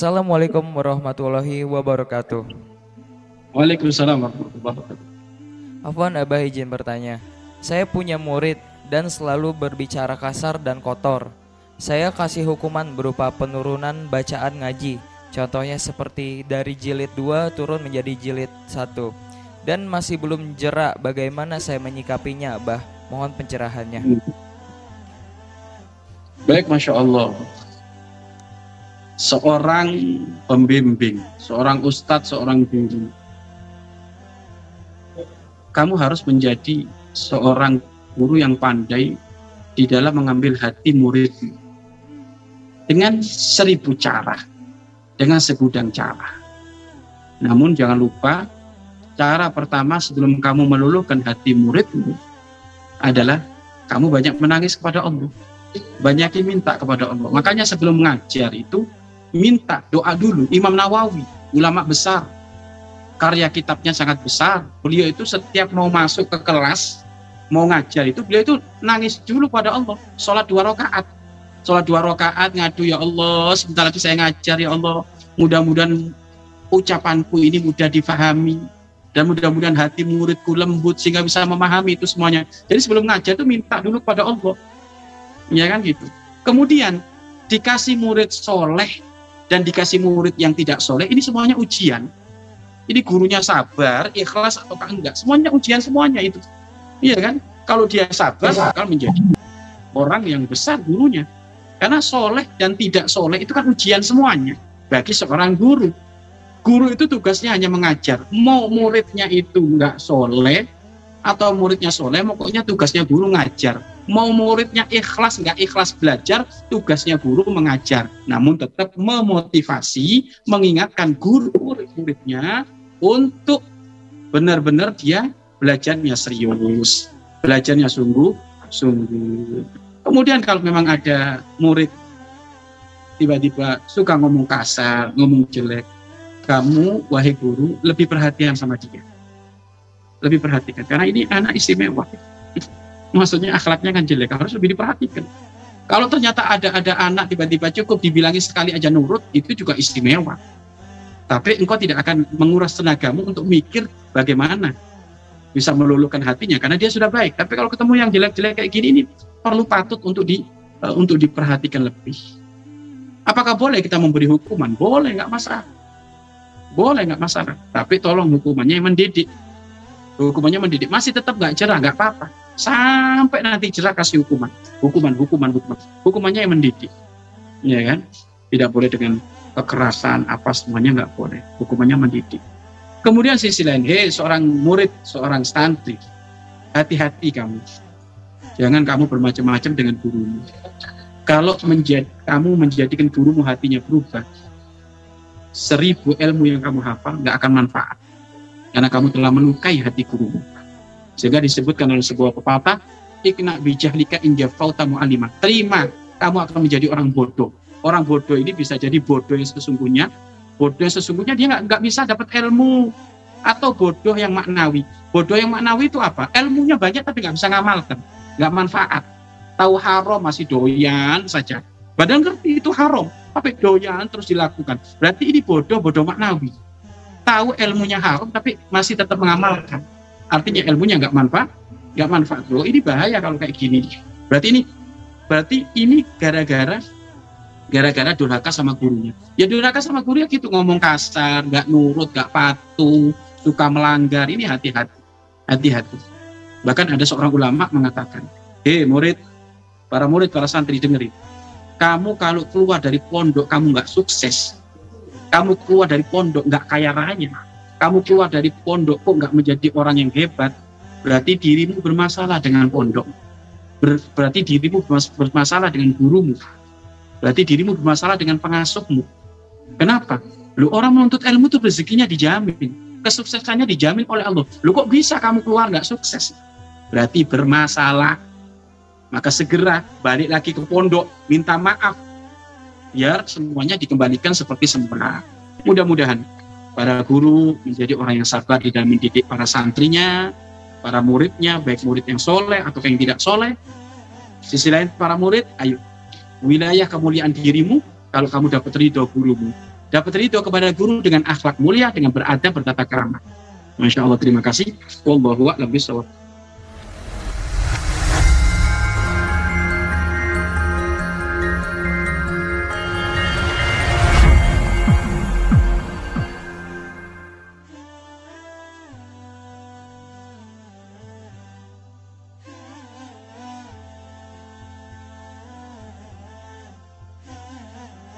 Assalamualaikum warahmatullahi wabarakatuh. Waalaikumsalam warahmatullahi wabarakatuh. Afwan Abah izin bertanya. Saya punya murid dan selalu berbicara kasar dan kotor. Saya kasih hukuman berupa penurunan bacaan ngaji. Contohnya seperti dari jilid 2 turun menjadi jilid 1. Dan masih belum jerak bagaimana saya menyikapinya, Abah. Mohon pencerahannya. Baik, Masya Allah. Seorang pembimbing, seorang ustadz, seorang guru. Kamu harus menjadi seorang guru yang pandai di dalam mengambil hati muridmu dengan seribu cara, dengan segudang cara. Namun jangan lupa cara pertama sebelum kamu meluluhkan hati muridmu adalah kamu banyak menangis kepada Allah, banyak minta kepada Allah. Makanya sebelum mengajar itu minta doa dulu. Imam Nawawi, ulama besar, karya kitabnya sangat besar. Beliau itu setiap mau masuk ke kelas mau ngajar itu beliau itu nangis dulu pada Allah. Sholat dua rakaat. Sholat dua rakaat ngadu ya Allah sebentar lagi saya ngajar ya Allah. Mudah-mudahan ucapanku ini mudah difahami dan mudah-mudahan hati muridku lembut sehingga bisa memahami itu semuanya. Jadi sebelum ngajar itu minta dulu pada Allah. Ya kan gitu. Kemudian dikasih murid soleh dan dikasih murid yang tidak soleh ini semuanya ujian ini gurunya sabar ikhlas atau enggak semuanya ujian semuanya itu Iya kan? Kalau dia sabar bakal menjadi orang yang besar gurunya. Karena soleh dan tidak soleh itu kan ujian semuanya bagi seorang guru. Guru itu tugasnya hanya mengajar. Mau muridnya itu nggak soleh atau muridnya soleh, pokoknya tugasnya guru ngajar. Mau muridnya ikhlas nggak ikhlas belajar, tugasnya guru mengajar. Namun tetap memotivasi, mengingatkan guru murid-muridnya untuk benar-benar dia belajarnya serius, belajarnya sungguh, sungguh. Kemudian kalau memang ada murid tiba-tiba suka ngomong kasar, ngomong jelek, kamu wahai guru lebih perhatian sama dia. Lebih perhatikan karena ini anak istimewa. Maksudnya akhlaknya kan jelek, harus lebih diperhatikan. Kalau ternyata ada ada anak tiba-tiba cukup dibilangi sekali aja nurut, itu juga istimewa. Tapi engkau tidak akan menguras tenagamu untuk mikir bagaimana bisa meluluhkan hatinya karena dia sudah baik. Tapi kalau ketemu yang jelek-jelek kayak gini ini perlu patut untuk di uh, untuk diperhatikan lebih. Apakah boleh kita memberi hukuman? Boleh, nggak masalah. Boleh, nggak masalah. Tapi tolong hukumannya yang mendidik. Hukumannya mendidik. Masih tetap nggak cerah, nggak apa-apa. Sampai nanti cerah kasih hukuman. Hukuman, hukuman, hukuman. Hukumannya yang mendidik. Ya kan? Tidak boleh dengan kekerasan, apa semuanya nggak boleh. Hukumannya mendidik. Kemudian sisi lain, hei seorang murid, seorang santri, hati-hati kamu. Jangan kamu bermacam-macam dengan gurumu. Kalau menjadi, kamu menjadikan gurumu hatinya berubah, seribu ilmu yang kamu hafal nggak akan manfaat. Karena kamu telah melukai hati gurumu. Sehingga disebutkan oleh sebuah pepatah, ikna bijahlika fauta mu'alima. Terima, kamu akan menjadi orang bodoh. Orang bodoh ini bisa jadi bodoh yang sesungguhnya, bodoh yang sesungguhnya dia nggak nggak bisa dapat ilmu atau bodoh yang maknawi. Bodoh yang maknawi itu apa? Ilmunya banyak tapi nggak bisa ngamalkan, nggak manfaat. Tahu haram masih doyan saja. Badan ngerti itu haram, tapi doyan terus dilakukan. Berarti ini bodoh, bodoh maknawi. Tahu ilmunya haram tapi masih tetap mengamalkan. Artinya ilmunya nggak manfaat, nggak manfaat. Loh ini bahaya kalau kayak gini. Berarti ini berarti ini gara-gara gara-gara durhaka sama gurunya. Ya durhaka sama guru ya gitu ngomong kasar, nggak nurut, nggak patuh, suka melanggar. Ini hati-hati, hati-hati. Bahkan ada seorang ulama mengatakan, hei murid, para murid, para santri dengerin. Kamu kalau keluar dari pondok kamu nggak sukses, kamu keluar dari pondok nggak kaya raya, kamu keluar dari pondok kok nggak menjadi orang yang hebat, berarti dirimu bermasalah dengan pondok. Ber, berarti dirimu bermasalah dengan gurumu Berarti dirimu bermasalah dengan pengasuhmu. Kenapa? Lu orang menuntut ilmu itu rezekinya dijamin. Kesuksesannya dijamin oleh Allah. Lu kok bisa kamu keluar nggak sukses? Berarti bermasalah. Maka segera balik lagi ke pondok, minta maaf. Biar semuanya dikembalikan seperti semula. Mudah-mudahan para guru menjadi orang yang sabar di dalam mendidik para santrinya, para muridnya, baik murid yang soleh atau yang tidak soleh. Sisi lain para murid, ayo wilayah kemuliaan dirimu kalau kamu dapat ridho gurumu. dapat ridho kepada guru dengan akhlak mulia, dengan beradab, bertata krama. Masya Allah, terima kasih. Wallahu a'lam bishawab.